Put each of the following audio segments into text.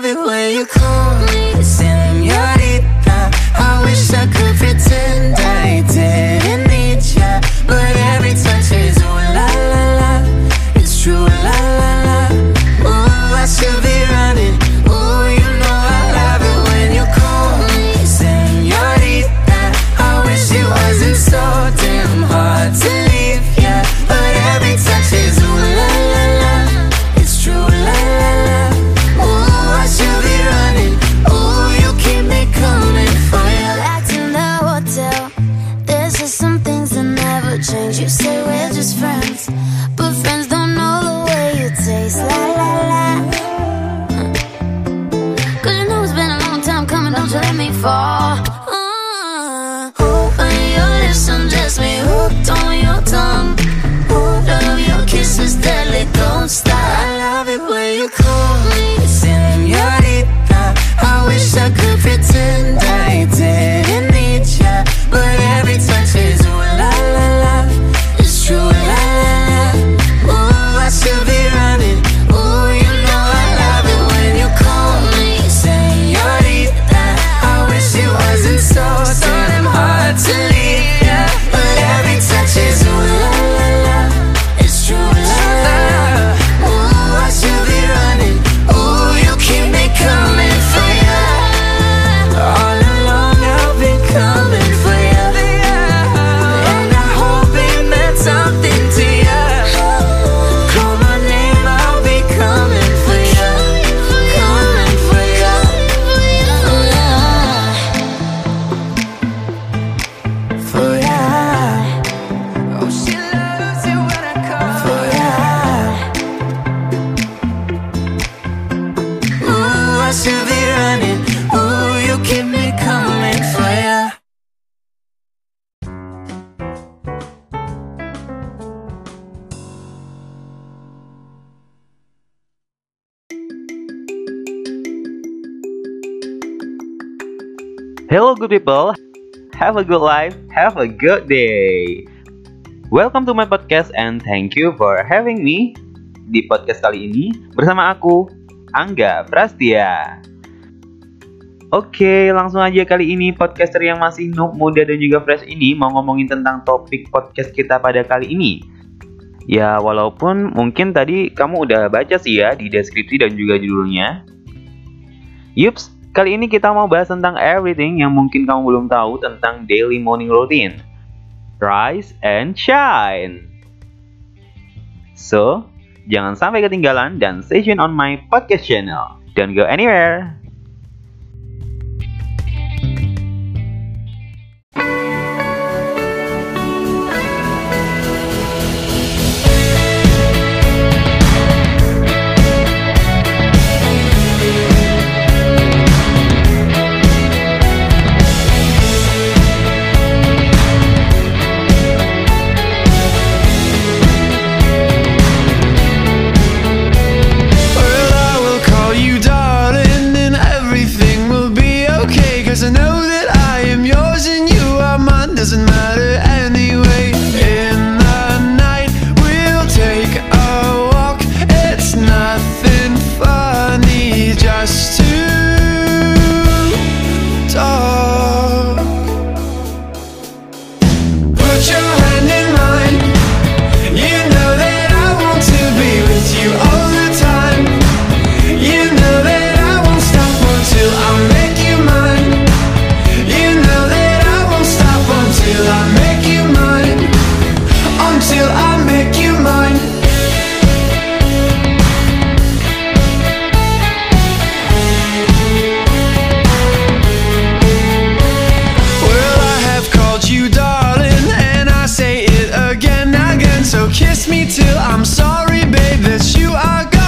love it when you come. Hello good people, have a good life, have a good day. Welcome to my podcast and thank you for having me di podcast kali ini bersama aku Angga Prastia. Oke, langsung aja kali ini podcaster yang masih noob, muda dan juga fresh ini mau ngomongin tentang topik podcast kita pada kali ini. Ya, walaupun mungkin tadi kamu udah baca sih ya di deskripsi dan juga judulnya. Yups, Kali ini kita mau bahas tentang everything yang mungkin kamu belum tahu tentang daily morning routine. Rise and shine. So, jangan sampai ketinggalan dan stay tune on my podcast channel. Don't go anywhere. darling And I say it again, again. So kiss me till I'm sorry, babe That you are gone.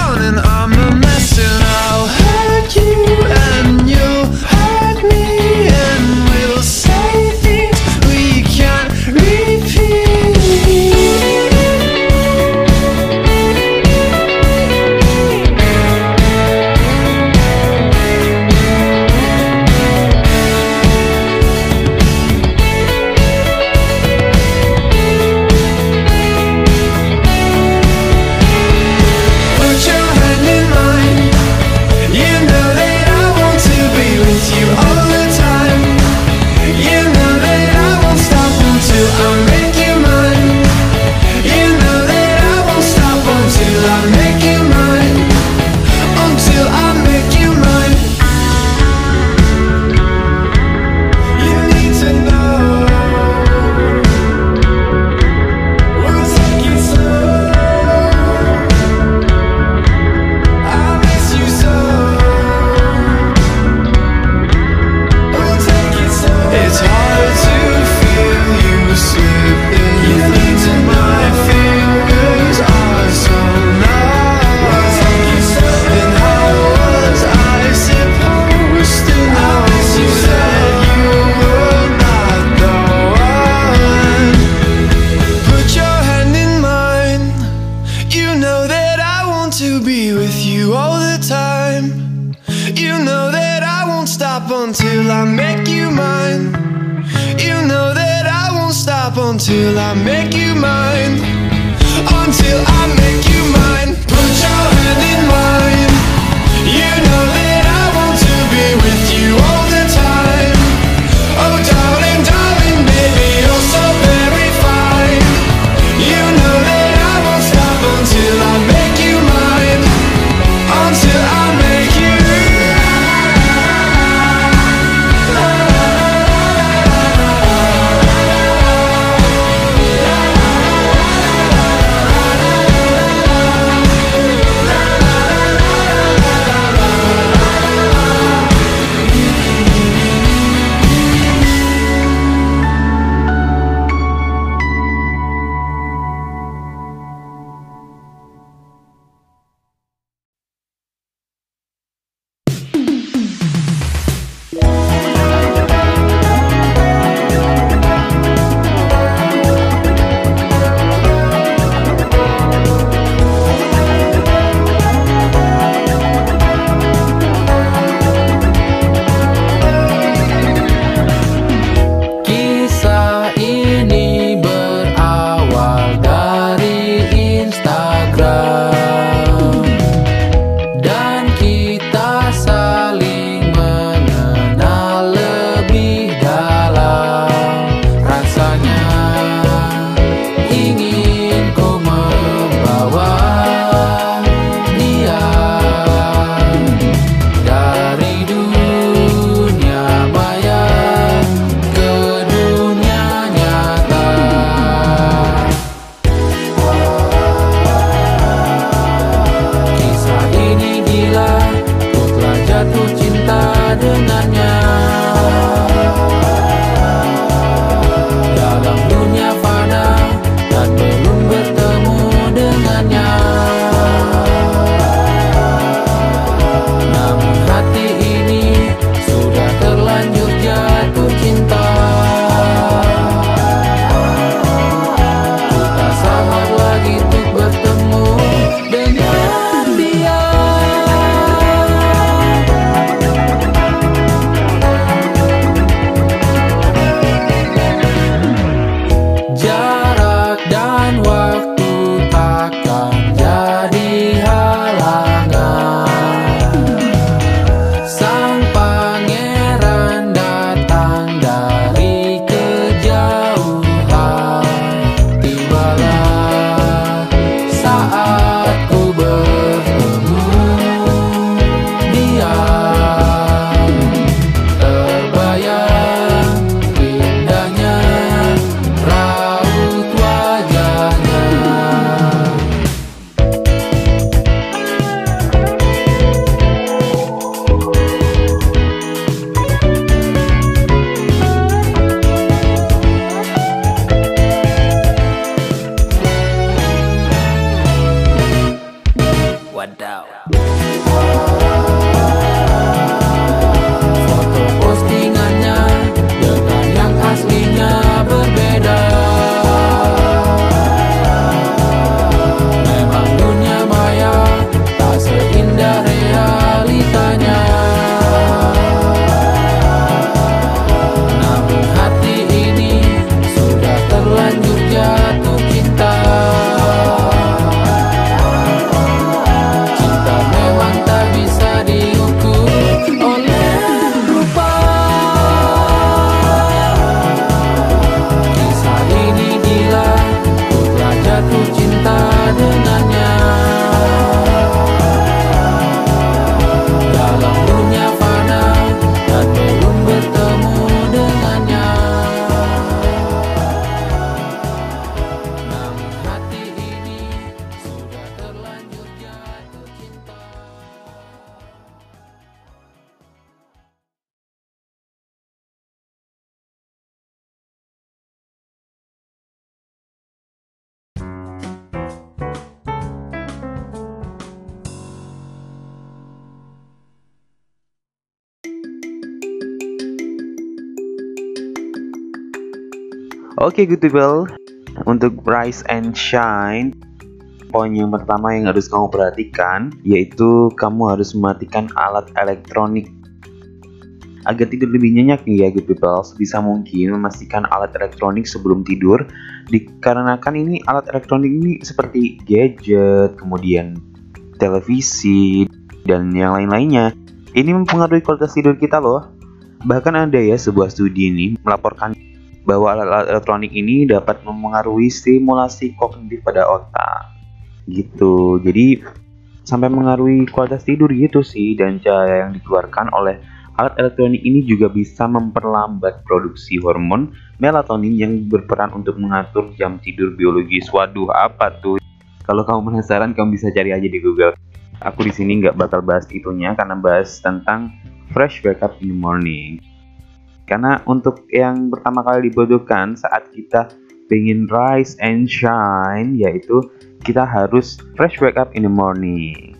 Oke, good people. Untuk Rise and Shine poin yang pertama yang harus kamu perhatikan yaitu kamu harus mematikan alat elektronik. Agar tidur lebih nyenyak nih ya good people, sebisa mungkin memastikan alat elektronik sebelum tidur dikarenakan ini alat elektronik ini seperti gadget, kemudian televisi, dan yang lain-lainnya. Ini mempengaruhi kualitas tidur kita loh. Bahkan ada ya sebuah studi ini melaporkan bahwa alat-alat elektronik ini dapat mempengaruhi stimulasi kognitif pada otak. Gitu. Jadi sampai mengaruhi kualitas tidur gitu sih dan cahaya yang dikeluarkan oleh alat elektronik ini juga bisa memperlambat produksi hormon melatonin yang berperan untuk mengatur jam tidur biologis. Waduh, apa tuh? Kalau kamu penasaran, kamu bisa cari aja di Google. Aku di sini nggak bakal bahas itunya karena bahas tentang fresh wake up in the morning. Karena untuk yang pertama kali dibutuhkan saat kita pengen rise and shine, yaitu kita harus fresh wake up in the morning.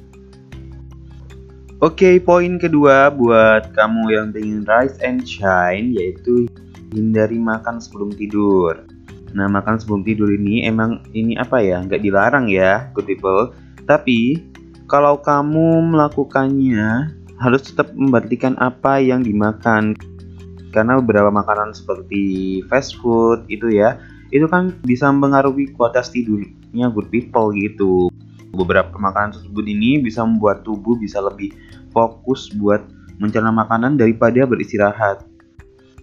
Oke, poin kedua buat kamu yang pengen rise and shine yaitu hindari makan sebelum tidur. Nah, makan sebelum tidur ini emang ini apa ya? Nggak dilarang ya, good people. Tapi kalau kamu melakukannya harus tetap memperhatikan apa yang dimakan. Karena beberapa makanan seperti fast food itu ya, itu kan bisa mempengaruhi kualitas tidurnya good people gitu. Beberapa makanan tersebut ini bisa membuat tubuh bisa lebih fokus buat mencerna makanan daripada beristirahat.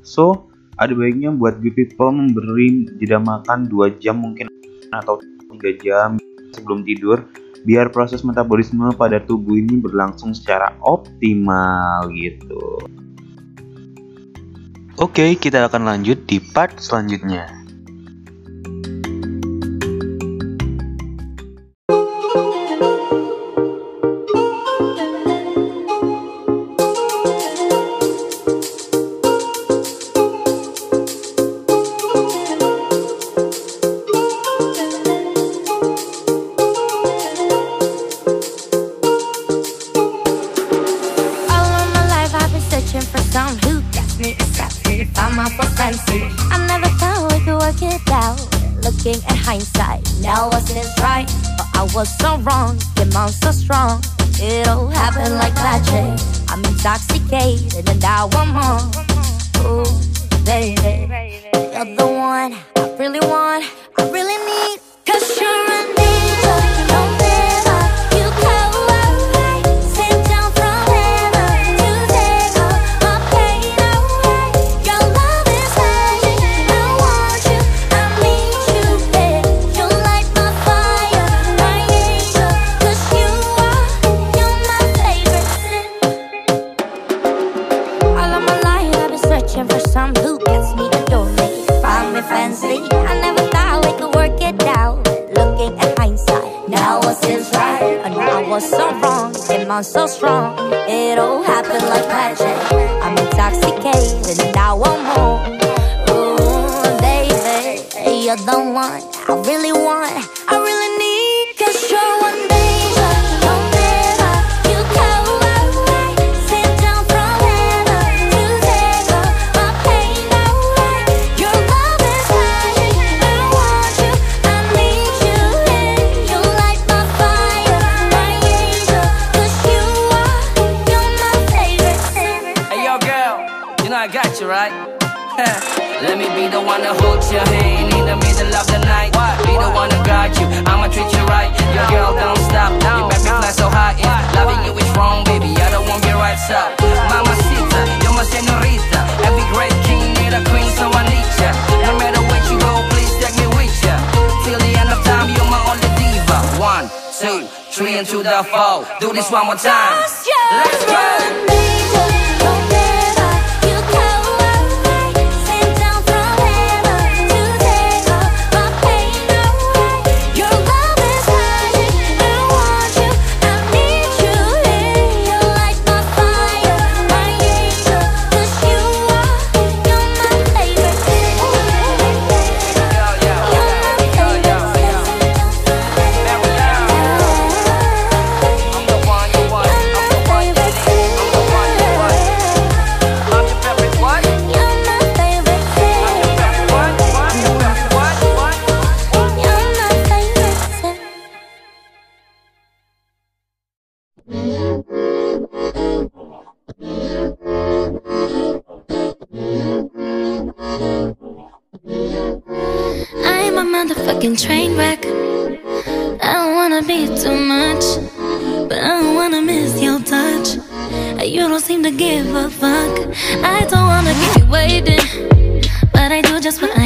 So, ada baiknya buat good people memberi jeda makan 2 jam mungkin atau 3 jam sebelum tidur biar proses metabolisme pada tubuh ini berlangsung secara optimal gitu. Oke, kita akan lanjut di part selanjutnya. So wrong, am I so strong? It all happened like magic. I'm intoxicated and I want more. Ooh, baby, you're the one I really want. I really be the one to hold your hand in the middle of the night. Be the one to guide you. I'ma treat you right. Your girl don't stop. You make me fly so high. Yeah. Loving you is wrong, baby. I don't want your right up. Mamacita, you're my senorita. Every great king need a queen, so I need ya. No matter where you go, please take me with ya. Till the end of time, you're my only diva. One, two, three, and to the four. Do this one more time. Let's go. Just what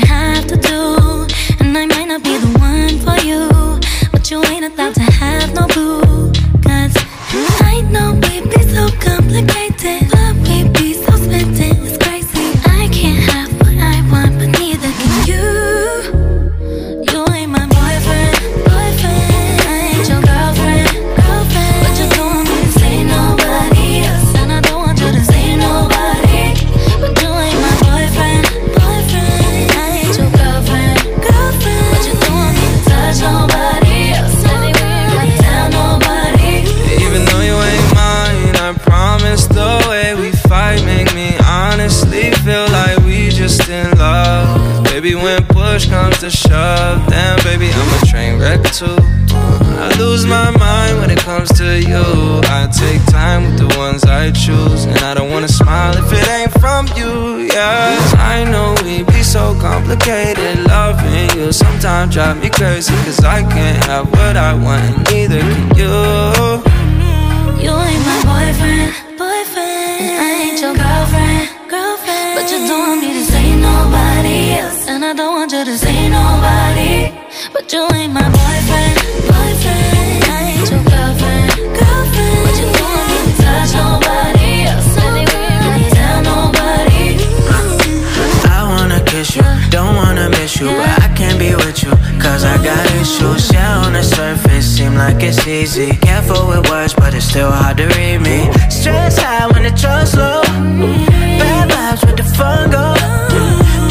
I can't have what I want, and neither can you. You ain't my boyfriend, boyfriend. And I ain't your girlfriend, girlfriend. But you don't want me to say nobody else, and I don't want you to say nobody. But you ain't my boyfriend, boyfriend. I ain't your girlfriend, girlfriend. But you don't want me to touch nobody else, anywhere, like tell nobody. I wanna kiss you, don't wanna miss you, but I cause I got issues. Yeah, on the surface, seem like it's easy. Careful with words, but it's still hard to read me. Stress high when the trust low. Bad vibes with the fun go.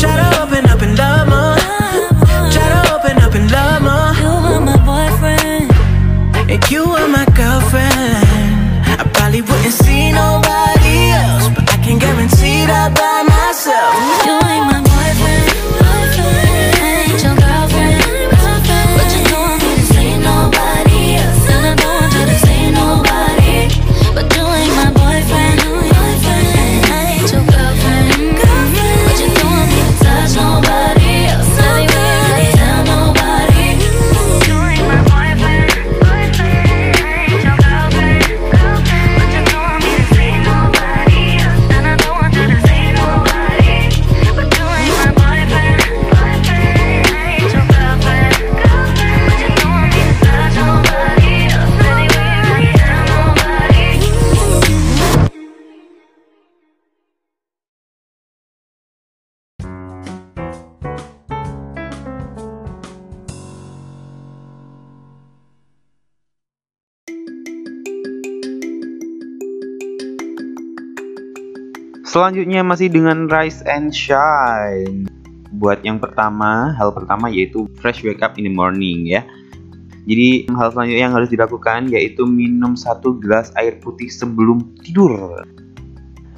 Try to open up and love more. Try to open up and love more. You are my boyfriend. And you are Selanjutnya masih dengan Rise and Shine. Buat yang pertama, hal pertama yaitu fresh wake up in the morning ya. Jadi hal selanjutnya yang harus dilakukan yaitu minum satu gelas air putih sebelum tidur.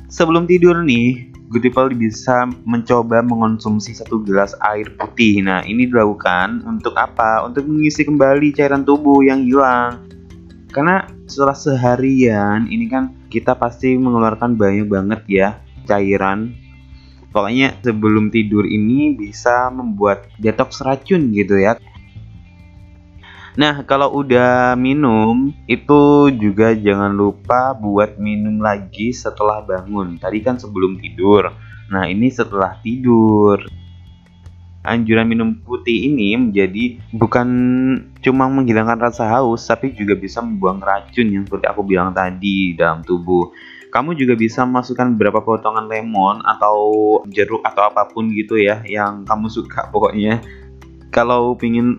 Sebelum tidur nih, good people bisa mencoba mengonsumsi satu gelas air putih. Nah, ini dilakukan untuk apa? Untuk mengisi kembali cairan tubuh yang hilang. Karena setelah seharian ini kan kita pasti mengeluarkan banyak banget ya cairan. Pokoknya sebelum tidur ini bisa membuat detox racun gitu ya. Nah, kalau udah minum, itu juga jangan lupa buat minum lagi setelah bangun. Tadi kan sebelum tidur. Nah, ini setelah tidur. Anjuran minum putih ini menjadi bukan cuma menghilangkan rasa haus, tapi juga bisa membuang racun yang seperti aku bilang tadi dalam tubuh. Kamu juga bisa masukkan beberapa potongan lemon atau jeruk atau apa pun gitu ya yang kamu suka pokoknya. Kalau pingin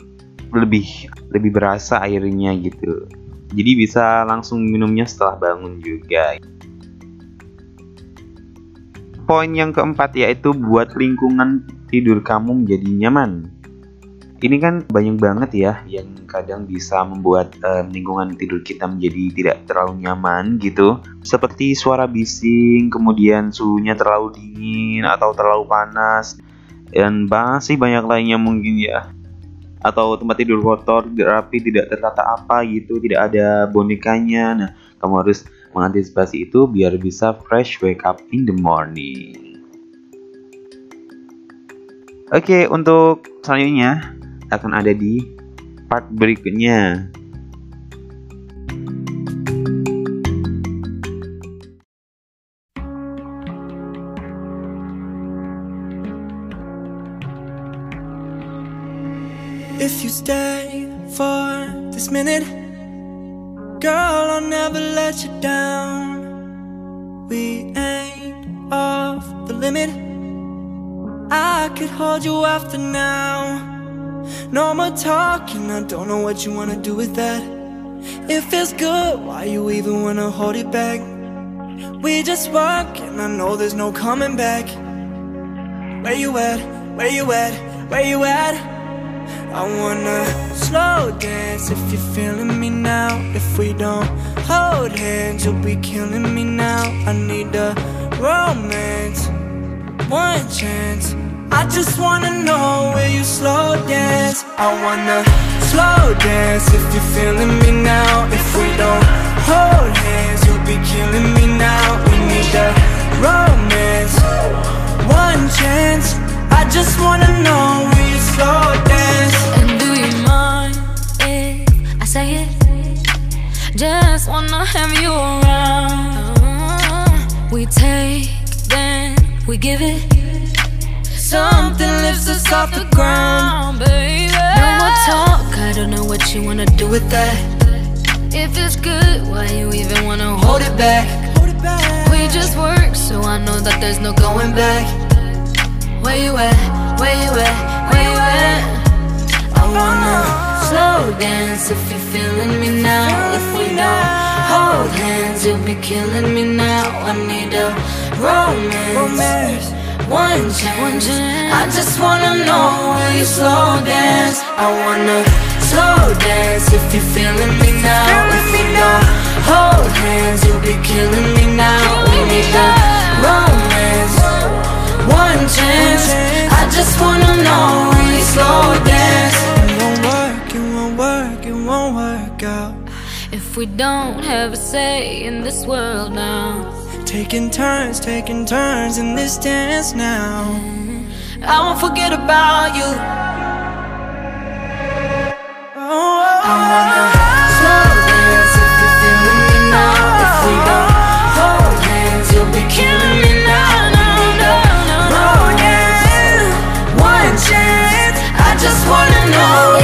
lebih lebih berasa airnya gitu. Jadi bisa langsung minumnya setelah bangun juga. Poin yang keempat yaitu buat lingkungan tidur kamu menjadi nyaman. Ini kan banyak banget ya yang kadang bisa membuat eh, lingkungan tidur kita menjadi tidak terlalu nyaman gitu. Seperti suara bising, kemudian suhunya terlalu dingin atau terlalu panas, dan masih banyak lainnya mungkin ya atau tempat tidur kotor, rapi, tidak tertata apa gitu, tidak ada bonekanya. Nah, kamu harus mengantisipasi itu biar bisa fresh wake up in the morning. Oke, untuk selanjutnya akan ada di part berikutnya. If you stay for this minute, girl, I'll never let you down. We ain't off the limit. I could hold you after now. No more talking, I don't know what you wanna do with that. It feels good, why you even wanna hold it back? We just work, and I know there's no coming back. Where you at? Where you at? Where you at? I wanna slow dance if you're feeling me now. If we don't hold hands, you'll be killing me now. I need a romance, one chance. I just wanna know where you slow dance. I wanna slow dance if you're feeling me now. If we don't hold hands, you'll be killing me now. We need a romance, one chance. I just wanna know where you slow dance. And do you mind if I say it? Just wanna have you around. We take, then we give it. Something lifts us off the ground, baby. No more talk, I don't know what you wanna do with that. If it's good, why you even wanna hold it back? We just work, so I know that there's no going back. Where you at? Where you at? Where you at? I wanna slow dance if you're feeling me now. If we don't hold hands, you'll be killing me now. I need a romance, Romance. One chance. I just wanna know where you slow dance. I wanna slow dance if you're feeling me now. If we don't hold hands, you'll be killing me now. We need a romance, one chance. I just wanna know where you slow dance. It won't work, it won't work, it won't work out. If we don't have a say in this world now, Taking turns, taking turns in this dance now. I won't forget about you. Oh, oh, oh. I wanna slow dance if you're feeling me now. If we don't hold hands, you'll be killing me now. No, no, no, no. Oh, One chance. I just wanna know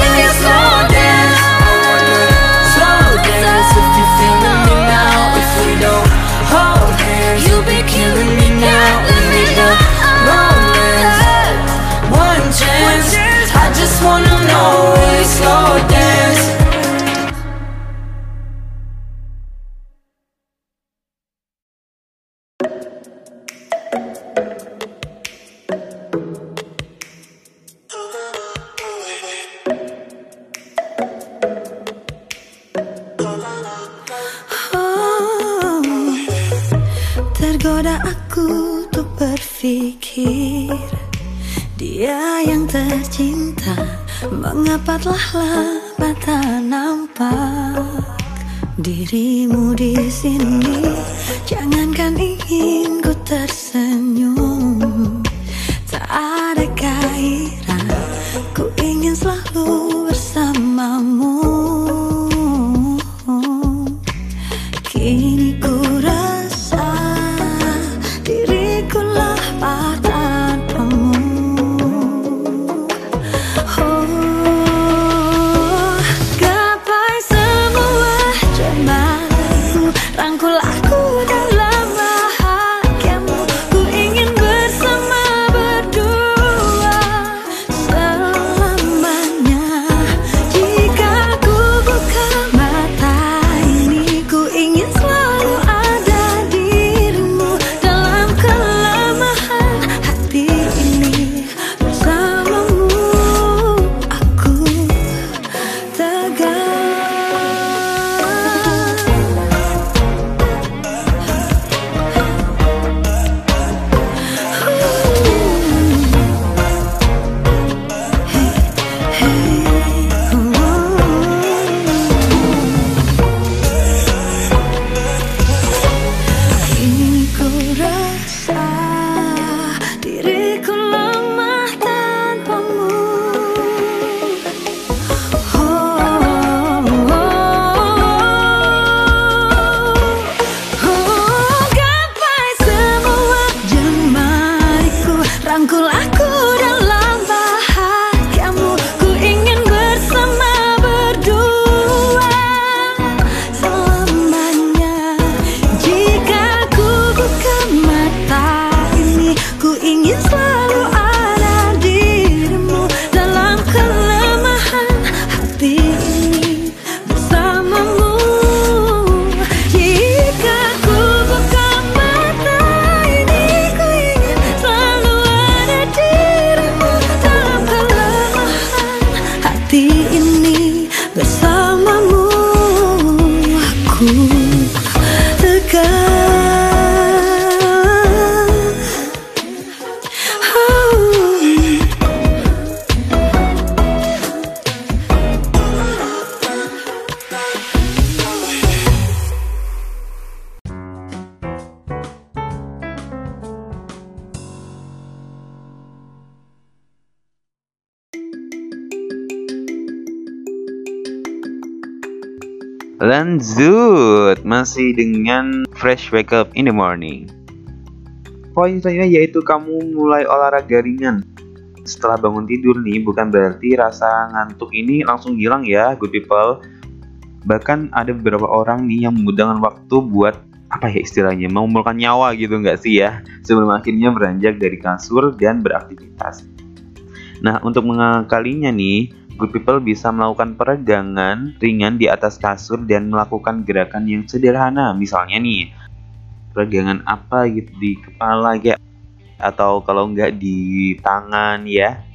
Lanjut, masih dengan fresh wake up in the morning. Poin selanjutnya yaitu kamu mulai olahraga ringan. Setelah bangun tidur nih, bukan berarti rasa ngantuk ini langsung hilang ya, good people. Bahkan ada beberapa orang nih yang membutuhkan waktu buat apa ya istilahnya, mengumpulkan nyawa gitu nggak sih ya, sebelum akhirnya beranjak dari kasur dan beraktivitas. Nah, untuk mengakalinya nih, good people bisa melakukan peregangan ringan di atas kasur dan melakukan gerakan yang sederhana. Misalnya nih, peregangan apa gitu di kepala ya atau kalau nggak di tangan ya.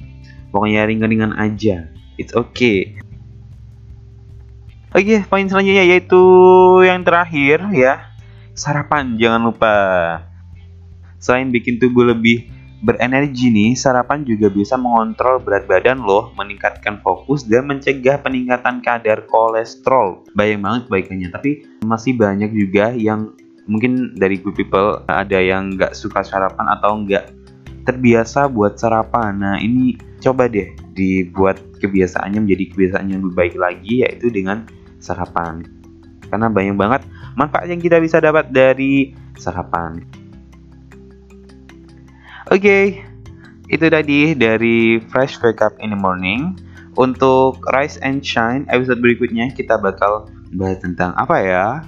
Pokoknya ringan-ringan aja. It's okay. Oke, poin selanjutnya yaitu yang terakhir ya. Sarapan jangan lupa. Selain bikin tubuh lebih berenergi nih, sarapan juga bisa mengontrol berat badan loh, meningkatkan fokus dan mencegah peningkatan kadar kolesterol. Bayang banget kebaikannya, tapi masih banyak juga yang mungkin dari good people ada yang nggak suka sarapan atau nggak terbiasa buat sarapan. Nah ini coba deh dibuat kebiasaannya menjadi kebiasaan yang lebih baik lagi yaitu dengan sarapan. Karena banyak banget manfaat yang kita bisa dapat dari sarapan. Oke, itu tadi dari Fresh Wake Up in the Morning. Untuk Rise and Shine episode berikutnya kita bakal bahas tentang apa ya?